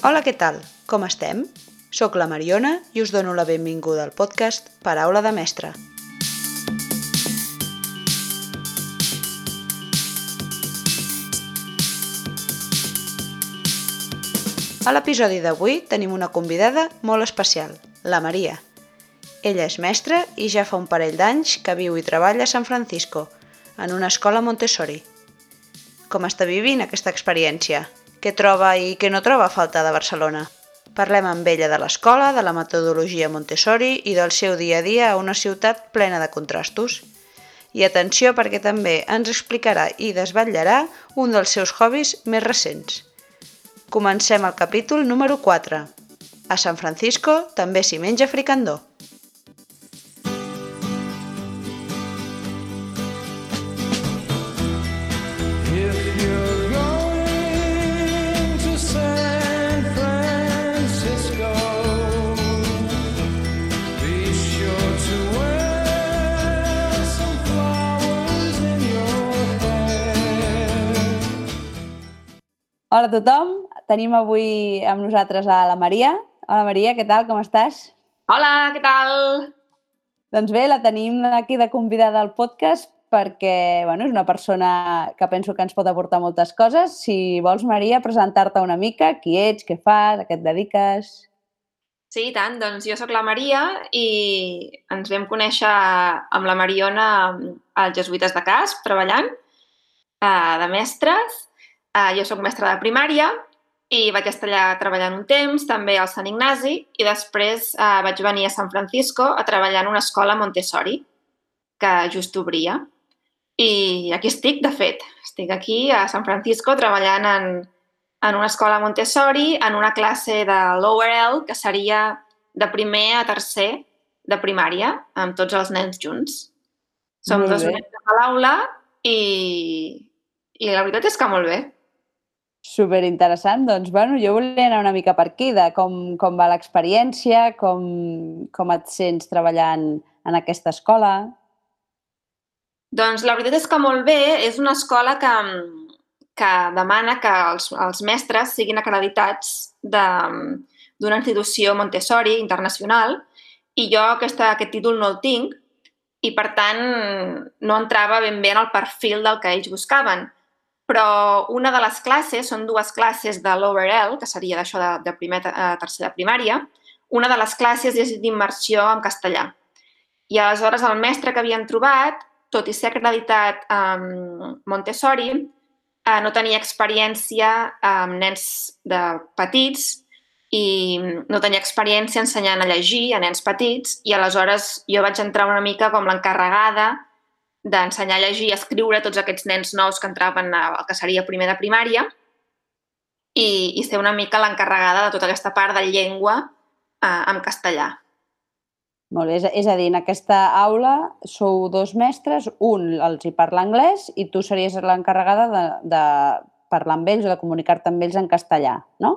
Hola, què tal? Com estem? Soc la Mariona i us dono la benvinguda al podcast Paraula de Mestre. A l'episodi d'avui tenim una convidada molt especial, la Maria. Ella és mestra i ja fa un parell d'anys que viu i treballa a San Francisco, en una escola Montessori. Com està vivint aquesta experiència? Què troba i què no troba a falta de Barcelona? Parlem amb ella de l'escola, de la metodologia Montessori i del seu dia a dia a una ciutat plena de contrastos. I atenció perquè també ens explicarà i desvetllarà un dels seus hobbies més recents. Comencem el capítol número 4. A San Francisco també s'hi menja fricandó. Hola a tothom, tenim avui amb nosaltres a la Maria. Hola Maria, què tal, com estàs? Hola, què tal? Doncs bé, la tenim aquí de convidada al podcast perquè bueno, és una persona que penso que ens pot aportar moltes coses. Si vols, Maria, presentar-te una mica, qui ets, què fas, a què et dediques... Sí, i tant. Doncs jo sóc la Maria i ens vam conèixer amb la Mariona als Jesuïtes de Casp, treballant, eh, de mestres. Eh, jo sóc mestra de primària i vaig estar allà treballant un temps, també al Sant Ignasi, i després eh, vaig venir a San Francisco a treballar en una escola Montessori, que just obria. I aquí estic, de fet. Estic aquí a San Francisco treballant en, en una escola Montessori, en una classe de Lower L, que seria de primer a tercer de primària, amb tots els nens junts. Som dos nens a l'aula i, i la veritat és que molt bé. Super interessant. Doncs, bueno, jo volia anar una mica per aquí, de com, com va l'experiència, com, com et sents treballant en aquesta escola. Doncs la veritat és que molt bé, és una escola que, que demana que els, els mestres siguin acreditats d'una institució Montessori internacional i jo aquesta, aquest títol no el tinc i per tant no entrava ben bé en el perfil del que ells buscaven. Però una de les classes, són dues classes de l'Overall, que seria d'això de, de primer a tercer de primària, una de les classes és d'immersió en castellà. I aleshores el mestre que havien trobat tot i ser acreditat um, Montessori, uh, no tenia experiència amb nens de petits i no tenia experiència ensenyant a llegir a nens petits i aleshores jo vaig entrar una mica com l'encarregada d'ensenyar a llegir i escriure tots aquests nens nous que entraven al que seria primer de primària i, i ser una mica l'encarregada de tota aquesta part de llengua uh, en castellà. Molt bé, és, és a dir, en aquesta aula sou dos mestres, un els hi parla anglès i tu series l'encarregada de, de parlar amb ells o de comunicar-te amb ells en castellà, no?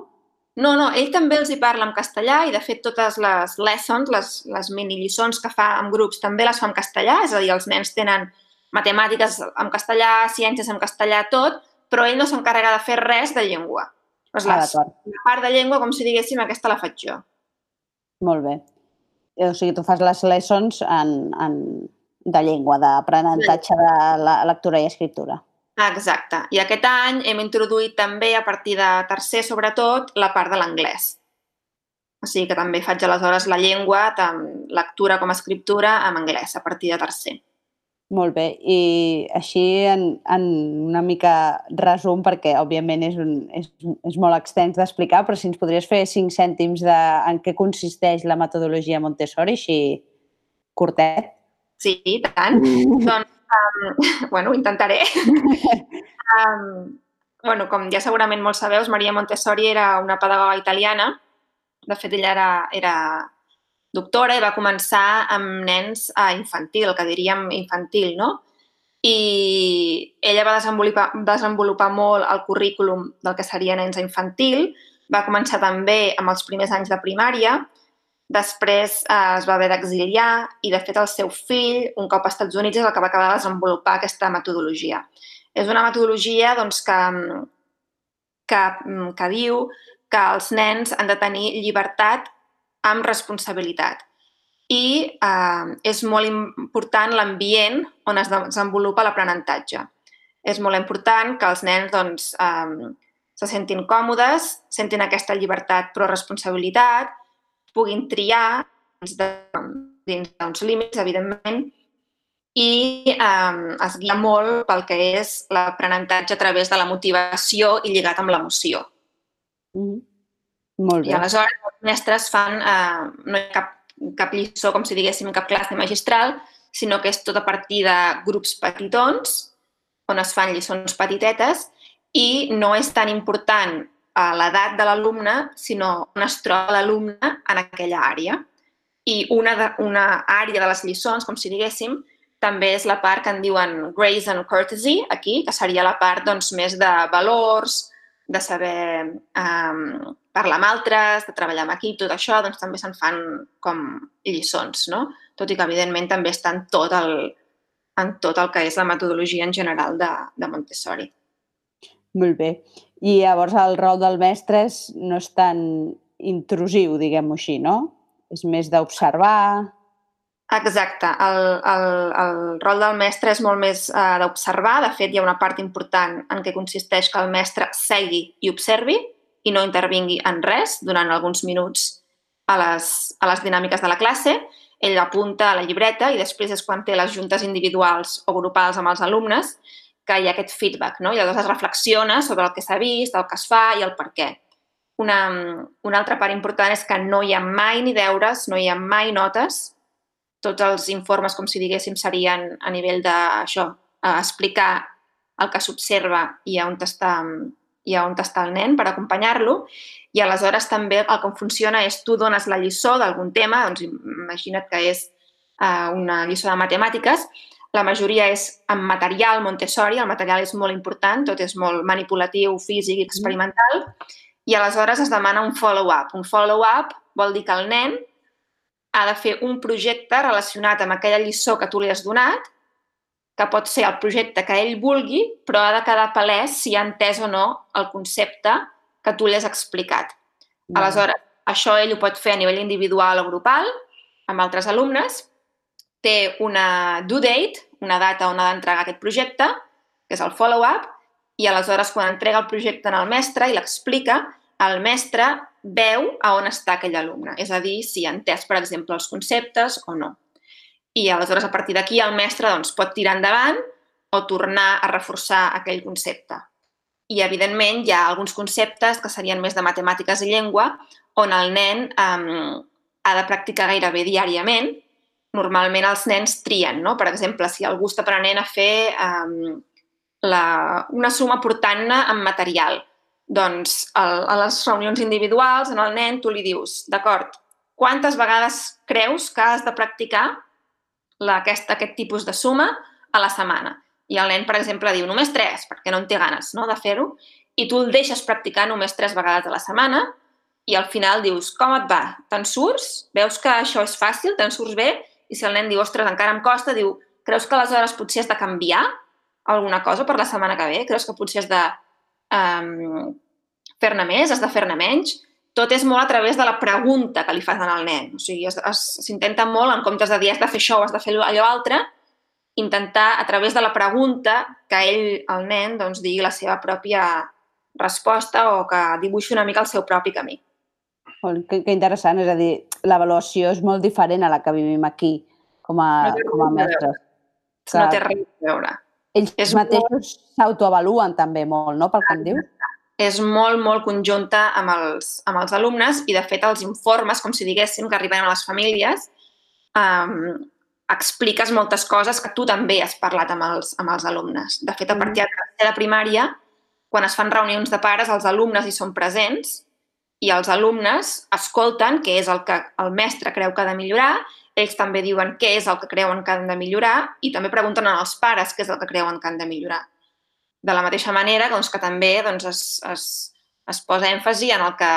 No, no, ell també els hi parla en castellà i, de fet, totes les lessons, les, les mini lliçons que fa en grups, també les fa en castellà, és a dir, els nens tenen matemàtiques en castellà, ciències en castellà, tot, però ell no s'encarrega de fer res de llengua. Doncs Ah, les, la part de llengua, com si diguéssim, aquesta la faig jo. Molt bé. O sigui, tu fas les lessons en, en, de llengua, d'aprenentatge de la lectura i escriptura. Exacte. I aquest any hem introduït també, a partir de tercer, sobretot, la part de l'anglès. O sigui que també faig aleshores la llengua, tant lectura com escriptura, en anglès, a partir de tercer. Molt bé. I així, en, en una mica resum, perquè òbviament és, un, és, és molt extens d'explicar, però si ens podries fer cinc cèntims de en què consisteix la metodologia Montessori, així curtet. Sí, i tant. doncs, um, bueno, ho intentaré. um, bueno, com ja segurament molts sabeu, Maria Montessori era una pedagoga italiana. De fet, ella era, era doctora i va començar amb nens a infantil, que diríem infantil, no? I ella va desenvolupar, desenvolupar molt el currículum del que seria nens a infantil. Va començar també amb els primers anys de primària, Després eh, es va haver d'exiliar i, de fet, el seu fill, un cop als Estats Units, és el que va acabar de desenvolupar aquesta metodologia. És una metodologia doncs, que, que, que diu que els nens han de tenir llibertat amb responsabilitat. I eh, és molt important l'ambient on es desenvolupa l'aprenentatge. És molt important que els nens doncs, eh, se sentin còmodes, sentin aquesta llibertat però responsabilitat, puguin triar dins de- dins d'uns límits, evidentment, i eh, es guia molt pel que és l'aprenentatge a través de la motivació i lligat amb l'emoció. Mhm. Molt I bé. aleshores els mestres fan, eh, no hi ha cap, cap lliçó, com si diguéssim, cap classe magistral, sinó que és tot a partir de grups petitons, on es fan lliçons petitetes, i no és tan important a l'edat de l'alumne, sinó on es troba l'alumne en aquella àrea. I una, de, una àrea de les lliçons, com si diguéssim, també és la part que en diuen grace and courtesy, aquí, que seria la part doncs, més de valors, de saber um, parlar amb altres, de treballar amb equip, tot això, doncs també se'n fan com lliçons, no? Tot i que, evidentment, també està en tot el, en tot el que és la metodologia en general de, de Montessori. Molt bé. I llavors el rol del mestre és, no és tan intrusiu, diguem-ho així, no? És més d'observar... Exacte. El, el, el rol del mestre és molt més eh, d'observar. De fet, hi ha una part important en què consisteix que el mestre segui i observi i no intervingui en res durant alguns minuts a les, a les dinàmiques de la classe. Ell apunta a la llibreta i després és quan té les juntes individuals o grupals amb els alumnes que hi ha aquest feedback, no? I llavors es reflexiona sobre el que s'ha vist, el que es fa i el per què. Una, una altra part important és que no hi ha mai ni deures, no hi ha mai notes, tots els informes, com si diguéssim, serien a nivell de això, eh, explicar el que s'observa i on està, i a on està el nen per acompanyar-lo. I aleshores també el que funciona és tu dones la lliçó d'algun tema, doncs imagina't que és eh, una lliçó de matemàtiques, la majoria és amb material Montessori, el material és molt important, tot és molt manipulatiu, físic i experimental, i aleshores es demana un follow-up. Un follow-up vol dir que el nen ha de fer un projecte relacionat amb aquella lliçó que tu li has donat, que pot ser el projecte que ell vulgui, però ha de quedar palès si ha entès o no el concepte que tu li has explicat. Aleshores, això ell ho pot fer a nivell individual o grupal, amb altres alumnes, té una due date, una data on ha d'entregar aquest projecte, que és el follow-up, i aleshores quan entrega el projecte el mestre i l'explica, el mestre veu a on està aquell alumne, és a dir, si ha entès, per exemple, els conceptes o no. I aleshores, a partir d'aquí, el mestre doncs, pot tirar endavant o tornar a reforçar aquell concepte. I, evidentment, hi ha alguns conceptes que serien més de matemàtiques i llengua, on el nen um, ha de practicar gairebé diàriament. Normalment els nens trien, no? Per exemple, si algú està aprenent a fer um, la, una suma portant-ne amb material, doncs el, a les reunions individuals, en el nen, tu li dius, d'acord, quantes vegades creus que has de practicar la, aquest, aquest tipus de suma a la setmana? I el nen, per exemple, diu només tres, perquè no en té ganes no, de fer-ho, i tu el deixes practicar només tres vegades a la setmana i al final dius, com et va? Te'n surts? Veus que això és fàcil? Te'n surts bé? I si el nen diu, ostres, encara em costa, diu, creus que aleshores potser has de canviar alguna cosa per la setmana que ve? Creus que potser has de um, fer-ne més, has de fer-ne menys? Tot és molt a través de la pregunta que li fas al nen. O sigui, s'intenta molt, en comptes de dir has de fer això o has de fer allò altre, intentar, a través de la pregunta, que ell, el nen, doncs, digui la seva pròpia resposta o que dibuixi una mica el seu propi camí. Molt, que, que interessant, és a dir, l'avaluació és molt diferent a la que vivim aquí com a, No com a res a mestres. No té res a veure. Ells és mateixos s'autoavaluen també molt, no?, pel que em dius. És molt, molt conjunta amb els, amb els alumnes i, de fet, els informes, com si diguéssim, que arriben a les famílies, um, expliques moltes coses que tu també has parlat amb els, amb els alumnes. De fet, a partir de de primària, quan es fan reunions de pares, els alumnes hi són presents i els alumnes escolten què és el que el mestre creu que ha de millorar, ells també diuen què és el que creuen que han de millorar i també pregunten als pares què és el que creuen que han de millorar. De la mateixa manera doncs, que també doncs, es, es, es posa èmfasi en, el que,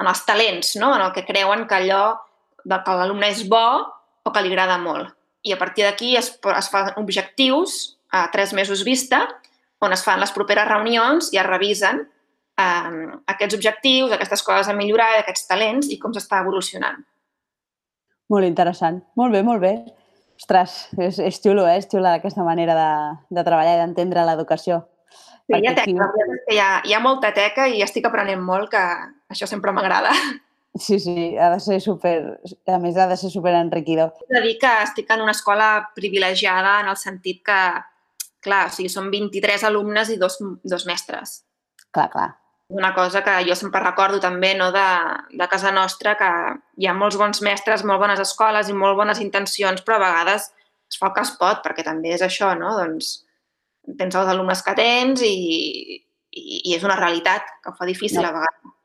en els talents, no? en el que creuen que allò de que l'alumne és bo o que li agrada molt. I a partir d'aquí es, es fan objectius a tres mesos vista, on es fan les properes reunions i es revisen eh, aquests objectius, aquestes coses a millorar, aquests talents i com s'està evolucionant. Molt interessant. Molt bé, molt bé. Ostres, és, és xulo, eh? És xula aquesta manera de, de treballar i d'entendre l'educació. Sí, hi ha teca, que hi ha, hi ha molta teca i estic aprenent molt, que això sempre m'agrada. Sí, sí, ha de ser super... A més, ha de ser super enriquidor. He de dir que estic en una escola privilegiada en el sentit que, clar, o sigui, són 23 alumnes i dos, dos mestres. Clar, clar. Una cosa que jo sempre recordo també no, de, de casa nostra, que hi ha molts bons mestres, molt bones escoles i molt bones intencions, però a vegades es fa el que es pot, perquè també és això, no? Doncs tens els alumnes que tens i, i, i és una realitat que ho fa difícil No. a vegades.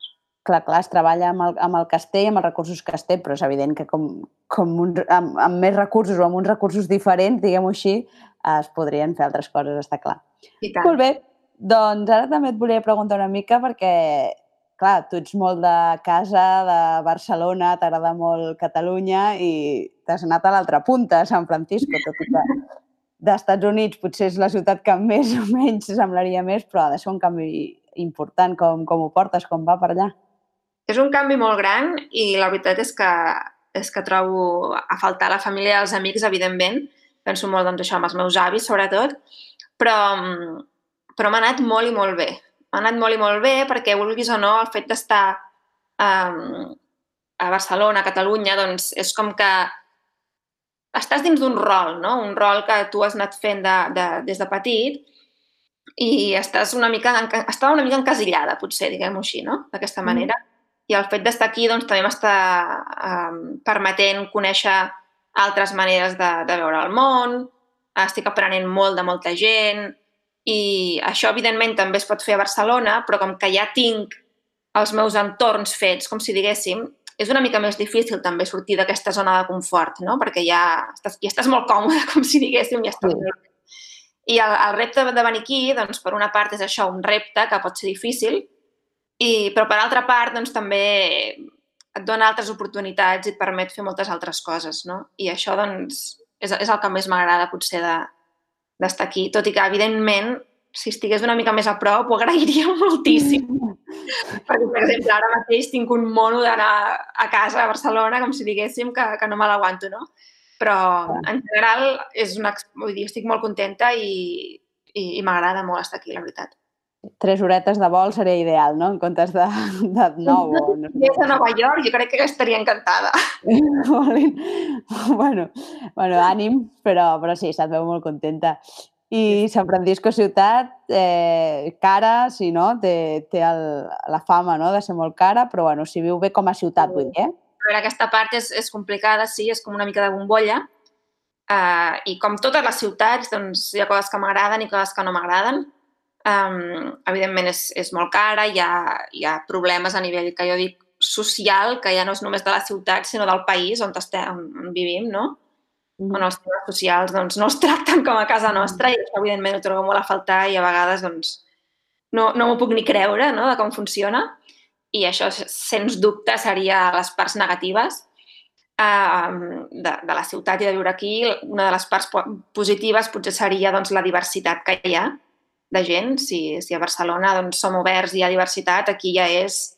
Clar, clar, es treballa amb el, amb el que es té i amb els recursos que es té, però és evident que com, com un, amb, amb més recursos o amb uns recursos diferents, diguem-ho així, es podrien fer altres coses, està clar. I tant. Molt bé, doncs ara també et volia preguntar una mica perquè, clar, tu ets molt de casa, de Barcelona, t'agrada molt Catalunya i t'has anat a l'altra punta, a San Francisco, tot i que d'Estats Units potser és la ciutat que més o menys semblaria més, però ha de ser un canvi important. Com, com ho portes? Com va per allà? És un canvi molt gran i la veritat és que, és que trobo a faltar la família i els amics, evidentment. Penso molt doncs, això amb els meus avis, sobretot. Però, mm, però m'ha anat molt i molt bé. M'ha anat molt i molt bé perquè, vulguis o no, el fet d'estar um, a Barcelona, a Catalunya, doncs és com que estàs dins d'un rol, no? Un rol que tu has anat fent de, de, des de petit i estàs una mica, estava una mica encasillada, potser, diguem-ho així, no? D'aquesta Mm. manera. I el fet d'estar aquí doncs, també m'està um, permetent conèixer altres maneres de, de veure el món, estic aprenent molt de molta gent i això, evidentment, també es pot fer a Barcelona, però com que ja tinc els meus entorns fets, com si diguéssim, és una mica més difícil també sortir d'aquesta zona de confort, no? perquè ja estàs, ja estàs molt còmode, com si diguéssim, ja estàs Sí. I el, el repte de venir aquí, doncs, per una part és això, un repte que pot ser difícil, i, però per altra part doncs, també et dona altres oportunitats i et permet fer moltes altres coses. No? I això doncs, és, és el que més m'agrada potser de- d'estar aquí, tot i que evidentment si estigués una mica més a prop ho agrairia moltíssim. Perquè, per exemple, ara mateix tinc un mono d'anar a casa a Barcelona, com si diguéssim, que, que no me l'aguanto, no? Però, en general, és una, vull dir, estic molt contenta i, i, i m'agrada molt estar aquí, la veritat. Tres horetes de vol seria ideal, no? En comptes de, de nou. O no és a Nova York, jo crec que estaria encantada. Bueno, bueno, ànim, però, però sí, se't veu molt contenta. I San Francisco ciutat, eh, cara, sí, no? Té, té el, la fama no? de ser molt cara, però bueno, si viu bé com a ciutat, vull dir, eh? A veure, aquesta part és, és complicada, sí, és com una mica de bombolla. Uh, I com totes les ciutats, doncs hi ha coses que m'agraden i coses que no m'agraden. Um, evidentment és, és molt cara, hi ha, hi ha problemes a nivell, que jo dic, social, que ja no és només de la ciutat, sinó del país on, estem, on, vivim, no? on els temes socials doncs, no els tracten com a casa nostra i això, evidentment, ho trobo molt a faltar i a vegades doncs, no, no m'ho puc ni creure no, de com funciona i això, sens dubte, seria les parts negatives eh, de, de la ciutat i de viure aquí. Una de les parts po- positives potser seria doncs, la diversitat que hi ha de gent. Si, si a Barcelona doncs, som oberts i hi ha diversitat, aquí ja és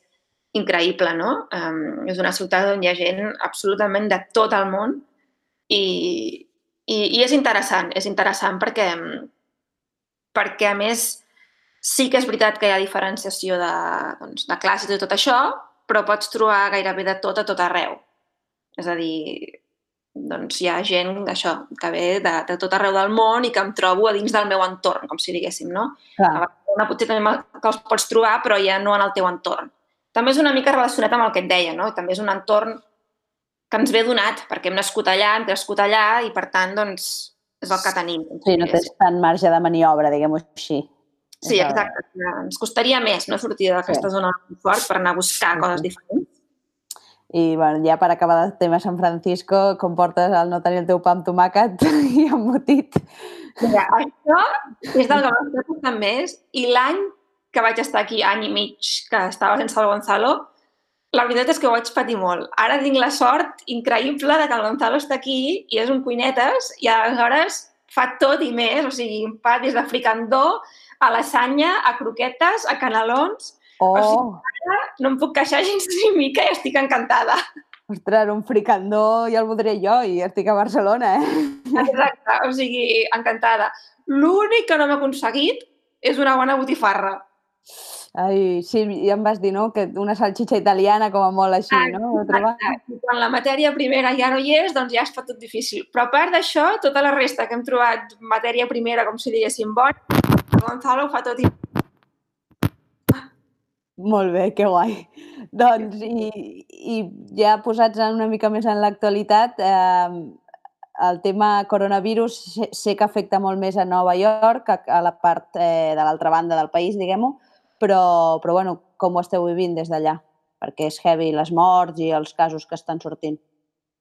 increïble, no? Um, és una ciutat on hi ha gent absolutament de tot el món i, i, i és interessant, és interessant perquè, perquè a més sí que és veritat que hi ha diferenciació de, doncs, de classes i tot això, però pots trobar gairebé de tot a tot arreu. És a dir, doncs hi ha gent d'això, que ve de, de tot arreu del món i que em trobo a dins del meu entorn, com si diguéssim, no? A Clar, Barcelona potser també que els pots trobar, però ja no en el teu entorn. També és una mica relacionat amb el que et deia, no? També és un entorn que ens ve donat, perquè hem nascut allà, hem crescut allà i, per tant, doncs, és el que tenim. sí, no tens tant marge de maniobra, diguem-ho així. Sí, exacte. Ens costaria més no sortir d'aquesta Sí. zona de confort per anar a buscar Sí, coses diferents. I bueno, ja per acabar el tema San Francisco, com portes el no tenir el teu pa amb tomàquet i embotit? Mira, això és del que m'està costant més i l'any que vaig estar aquí, any i mig, que estava sense el Gonzalo, la veritat és que ho vaig patir molt. Ara tinc la sort increïble de que el Gonzalo està aquí i és un cuinetes i aleshores fa tot i més, o sigui, fa des de fricandó a lasanya, a croquetes, a canelons, Oh, No em puc queixar gens ni mica i estic encantada. ostres, un fricandó ja el voldré jo i estic a Barcelona, eh? Exacte, o sigui, encantada. L'únic que no m'ha aconseguit és una bona botifarra. Ai, sí, ja em vas dir, no?, que una salxitxa italiana com a molt així, no? Exacte. Quan la matèria primera ja no hi és, doncs ja es fa tot difícil. Però a part d'això, tota la resta que hem trobat matèria primera, com si diguéssim, bona, el Gonzalo ho fa tot i Molt bé, que guai. Doncs, i, i ja posats una mica més en l'actualitat, eh, el tema coronavirus sé, que afecta molt més a Nova York, a, a la part eh, de l'altra banda del país, diguem-ho, però, però bueno, com ho esteu vivint des d'allà? Perquè és heavy les morts i els casos que estan sortint.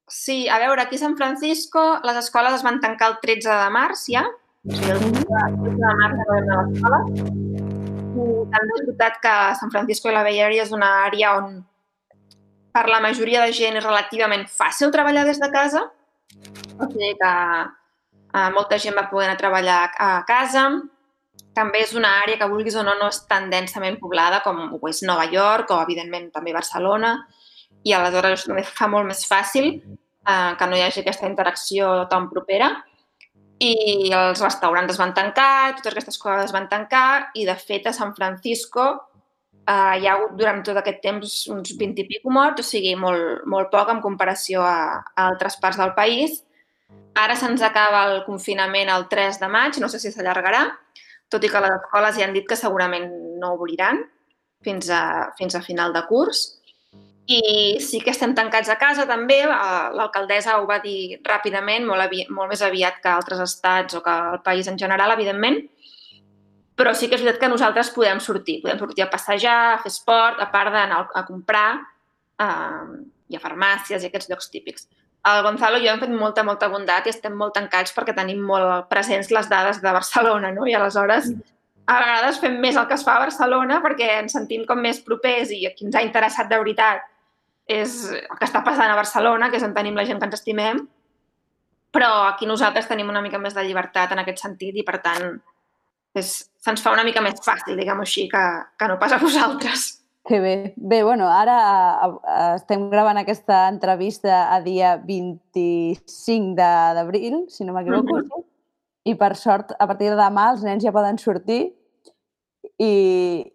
Sí, a veure, aquí a San Francisco les escoles es van tancar el 13 de març ja, o sigui, el 13 de març no a l'escola. També és veritat que San Francisco i la Bay Area és una àrea on per la majoria de gent és relativament fàcil treballar des de casa, o sigui que eh, molta gent va poder anar a treballar a casa. També és una àrea que, vulguis o no, no és tan densament poblada com ho és Nova York o, evidentment, també Barcelona i aleshores també fa molt més fàcil eh, que no hi hagi aquesta interacció tan propera. I els restaurants es van tancar, totes aquestes coses es van tancar i, de fet, a San Francisco eh, hi ha hagut durant tot aquest temps uns 20 i pico morts, o sigui, molt, molt poc en comparació a, a altres parts del país. Ara se'ns acaba el confinament el 3 de maig, no sé si s'allargarà, tot i que les escoles ja han dit que segurament no obriran fins a, fins a final de curs. I sí que estem tancats a casa també, eh, l'alcaldessa ho va dir ràpidament, molt, avi molt més aviat que altres estats o que el país en general, evidentment, però sí que és veritat que nosaltres podem sortir, podem sortir a passejar, a fer esport, a part d'anar a comprar eh, i a farmàcies i aquests llocs típics. El Gonzalo i jo hem fet molta, molta bondat i estem molt tancats perquè tenim molt presents les dades de Barcelona, no? I aleshores a vegades fem més el que es fa a Barcelona perquè ens sentim com més propers i a qui ens ha interessat de veritat és el que està passant a Barcelona, que és on tenim la gent que ens estimem, però aquí nosaltres tenim una mica més de llibertat en aquest sentit i, per tant, se'ns fa una mica més fàcil, diguem-ho així, que, que no pas a vosaltres. Que bé. Bé, bueno, ara a, a, estem gravant aquesta entrevista a dia 25 de- d'abril, si no m'equivoco, Mhm. i per sort, a partir de demà els nens ja poden sortir i,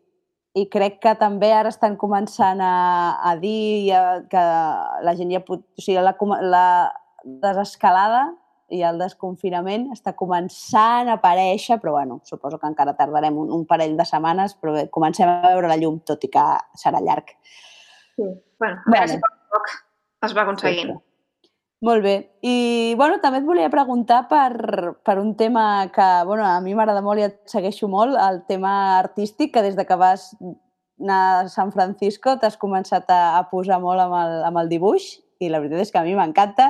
i crec que també ara estan començant a, a dir ja, que la gent ja pot... O sigui, la, la desescalada i el desconfinament està començant a aparèixer, però bueno, suposo que encara tardarem un, un parell de setmanes, però bé, comencem a veure la llum, tot i que serà llarg. Sí. Bueno, a veure si poc a poc es va aconseguint. Molt bé. I bueno, també et volia preguntar per, per un tema que bueno, a mi m'agrada molt i et segueixo molt, el tema artístic, que des de que vas anar a San Francisco t'has començat a, a posar molt amb el, amb el dibuix i la veritat és que a mi m'encanta.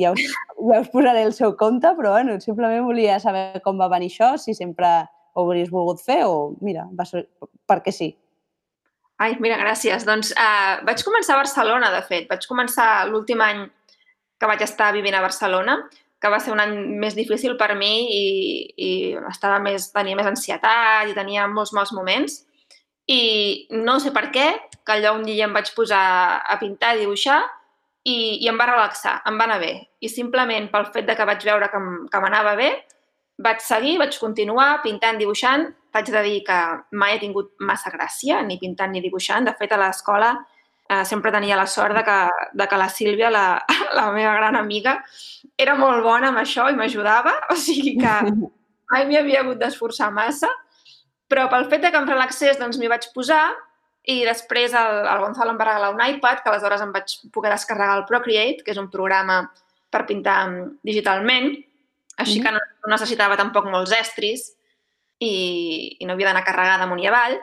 Ja us, ja us posaré el seu compte, però bueno, simplement volia saber com va venir això, si sempre ho hauries volgut fer o, mira, va ser perquè sí. Ai, mira, gràcies. Doncs uh, vaig començar a Barcelona, de fet. Vaig començar l'últim any que vaig estar vivint a Barcelona, que va ser un any més difícil per mi i, i estava més, tenia més ansietat i tenia molts mals moments. I no sé per què, que allò un dia em vaig posar a pintar i dibuixar i, i em va relaxar, em va anar bé. I simplement pel fet de que vaig veure que, que m'anava bé, vaig seguir, vaig continuar pintant, dibuixant. T'haig de dir que mai he tingut massa gràcia, ni pintant ni dibuixant. De fet, a l'escola eh, sempre tenia la sort de que, de que la Sílvia, la, la meva gran amiga, era molt bona amb això i m'ajudava. O sigui que mai m'hi havia hagut d'esforçar massa. Però pel fet de que em relaxés, doncs m'hi vaig posar i després el, el Gonzalo em va regalar un iPad, que aleshores em vaig poder descarregar el Procreate, que és un programa per pintar digitalment, així Mhm. que no, no necessitava tampoc molts estris i, i no havia d'anar carregada amunt i avall.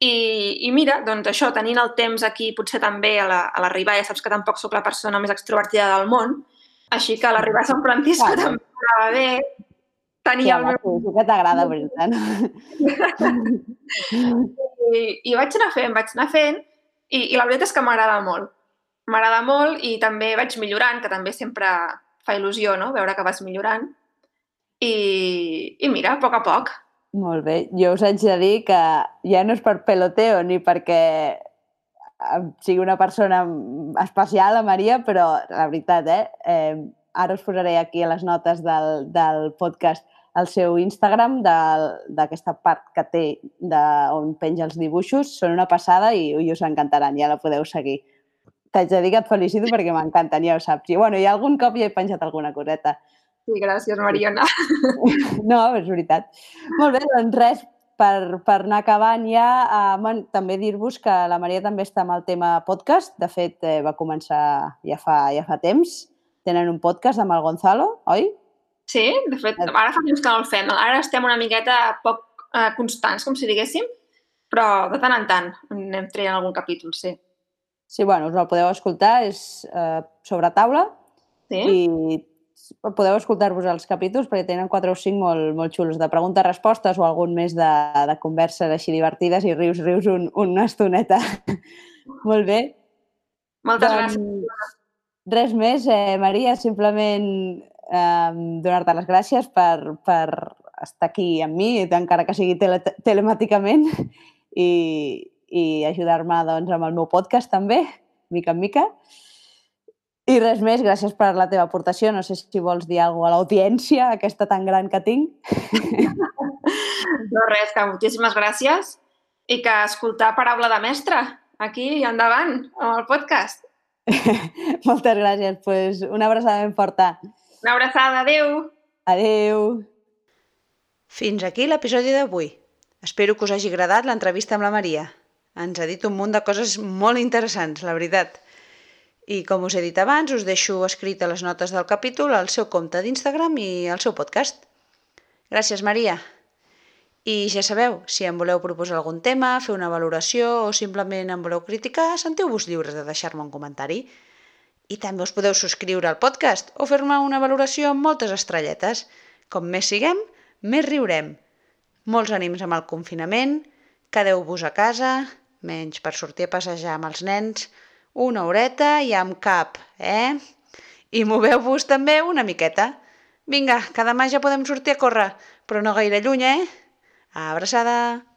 I, I mira, doncs això, tenint el temps aquí, potser també a la- a l'arribar, ja saps que tampoc sóc la persona més extrovertida del món, així que a l'arribar a Sant Francisco Claro. també m'anava bé, Sí, tenia el home, meu sí, sí que t'agrada, veritat. I, i vaig anar fent, vaig anar fent, i, i la veritat és que m'agrada molt. M'agrada molt i també vaig millorant, que també sempre fa il·lusió, no?, veure que vas millorant. I, i mira, a poc a poc. Molt bé. Jo us haig de dir que ja no és per peloteo ni perquè sigui una persona especial, la Maria, però la veritat, eh? eh ara us posaré aquí a les notes del, del podcast el seu Instagram d'aquesta part que té de, on penja els dibuixos. Són una passada i, i us encantaran, ja la podeu seguir. T'haig de dir que et felicito perquè m'encanten, ja ho saps. I bueno, i algun cop ja he penjat alguna coseta. Sí, gràcies, Mariona. No, és veritat. Molt bé, doncs res, per, per anar acabant ja, eh, man, també dir-vos que la Maria també està amb el tema podcast. De fet, eh, va començar ja fa, ja fa temps. Tenen un podcast amb el Gonzalo, oi? Sí, de fet, ara fa temps que no el fem. Ara estem una miqueta poc eh, constants, com si diguéssim, però de tant en tant anem traient algun capítol, sí. Sí, bueno, us el podeu escoltar, és eh, sobre taula Sí? i podeu escoltar-vos els capítols perquè tenen 4 o 5 molt, molt xulos de preguntes-respostes o algun més de, de converses així divertides i rius, rius un, una estoneta. molt bé. Moltes Doncs, gràcies. Res més, eh, Maria, simplement eh, donar-te les gràcies per, per estar aquí amb mi, encara que sigui tele telemàticament, i, i ajudar-me doncs, amb el meu podcast també, mica en mica. I res més, gràcies per la teva aportació. No sé si vols dir alguna cosa a l'audiència, aquesta tan gran que tinc. No res, que moltíssimes gràcies i que escoltar paraula de mestre aquí endavant amb el podcast. Moltes gràcies. Pues una abraçada ben forta. Una abraçada, adeu! Adeu. Fins aquí l'episodi d'avui. Espero que us hagi agradat l'entrevista amb la Maria. Ens ha dit un munt de coses molt interessants, la veritat. I com us he dit abans, us deixo escrit a les notes del capítol el seu compte d'Instagram i el seu podcast. Gràcies, Maria. I ja sabeu, si em voleu proposar algun tema, fer una valoració o simplement em voleu criticar, sentiu-vos lliures de deixar-me un comentari. I també us podeu subscriure al podcast o fer-me una valoració amb moltes estrelletes. Com més siguem, més riurem. Molts ànims amb el confinament, quedeu-vos a casa, menys per sortir a passejar amb els nens, una horeta i amb cap, eh? I moveu-vos també una miqueta. Vinga, que demà ja podem sortir a córrer, però no gaire lluny, eh? Abraçada!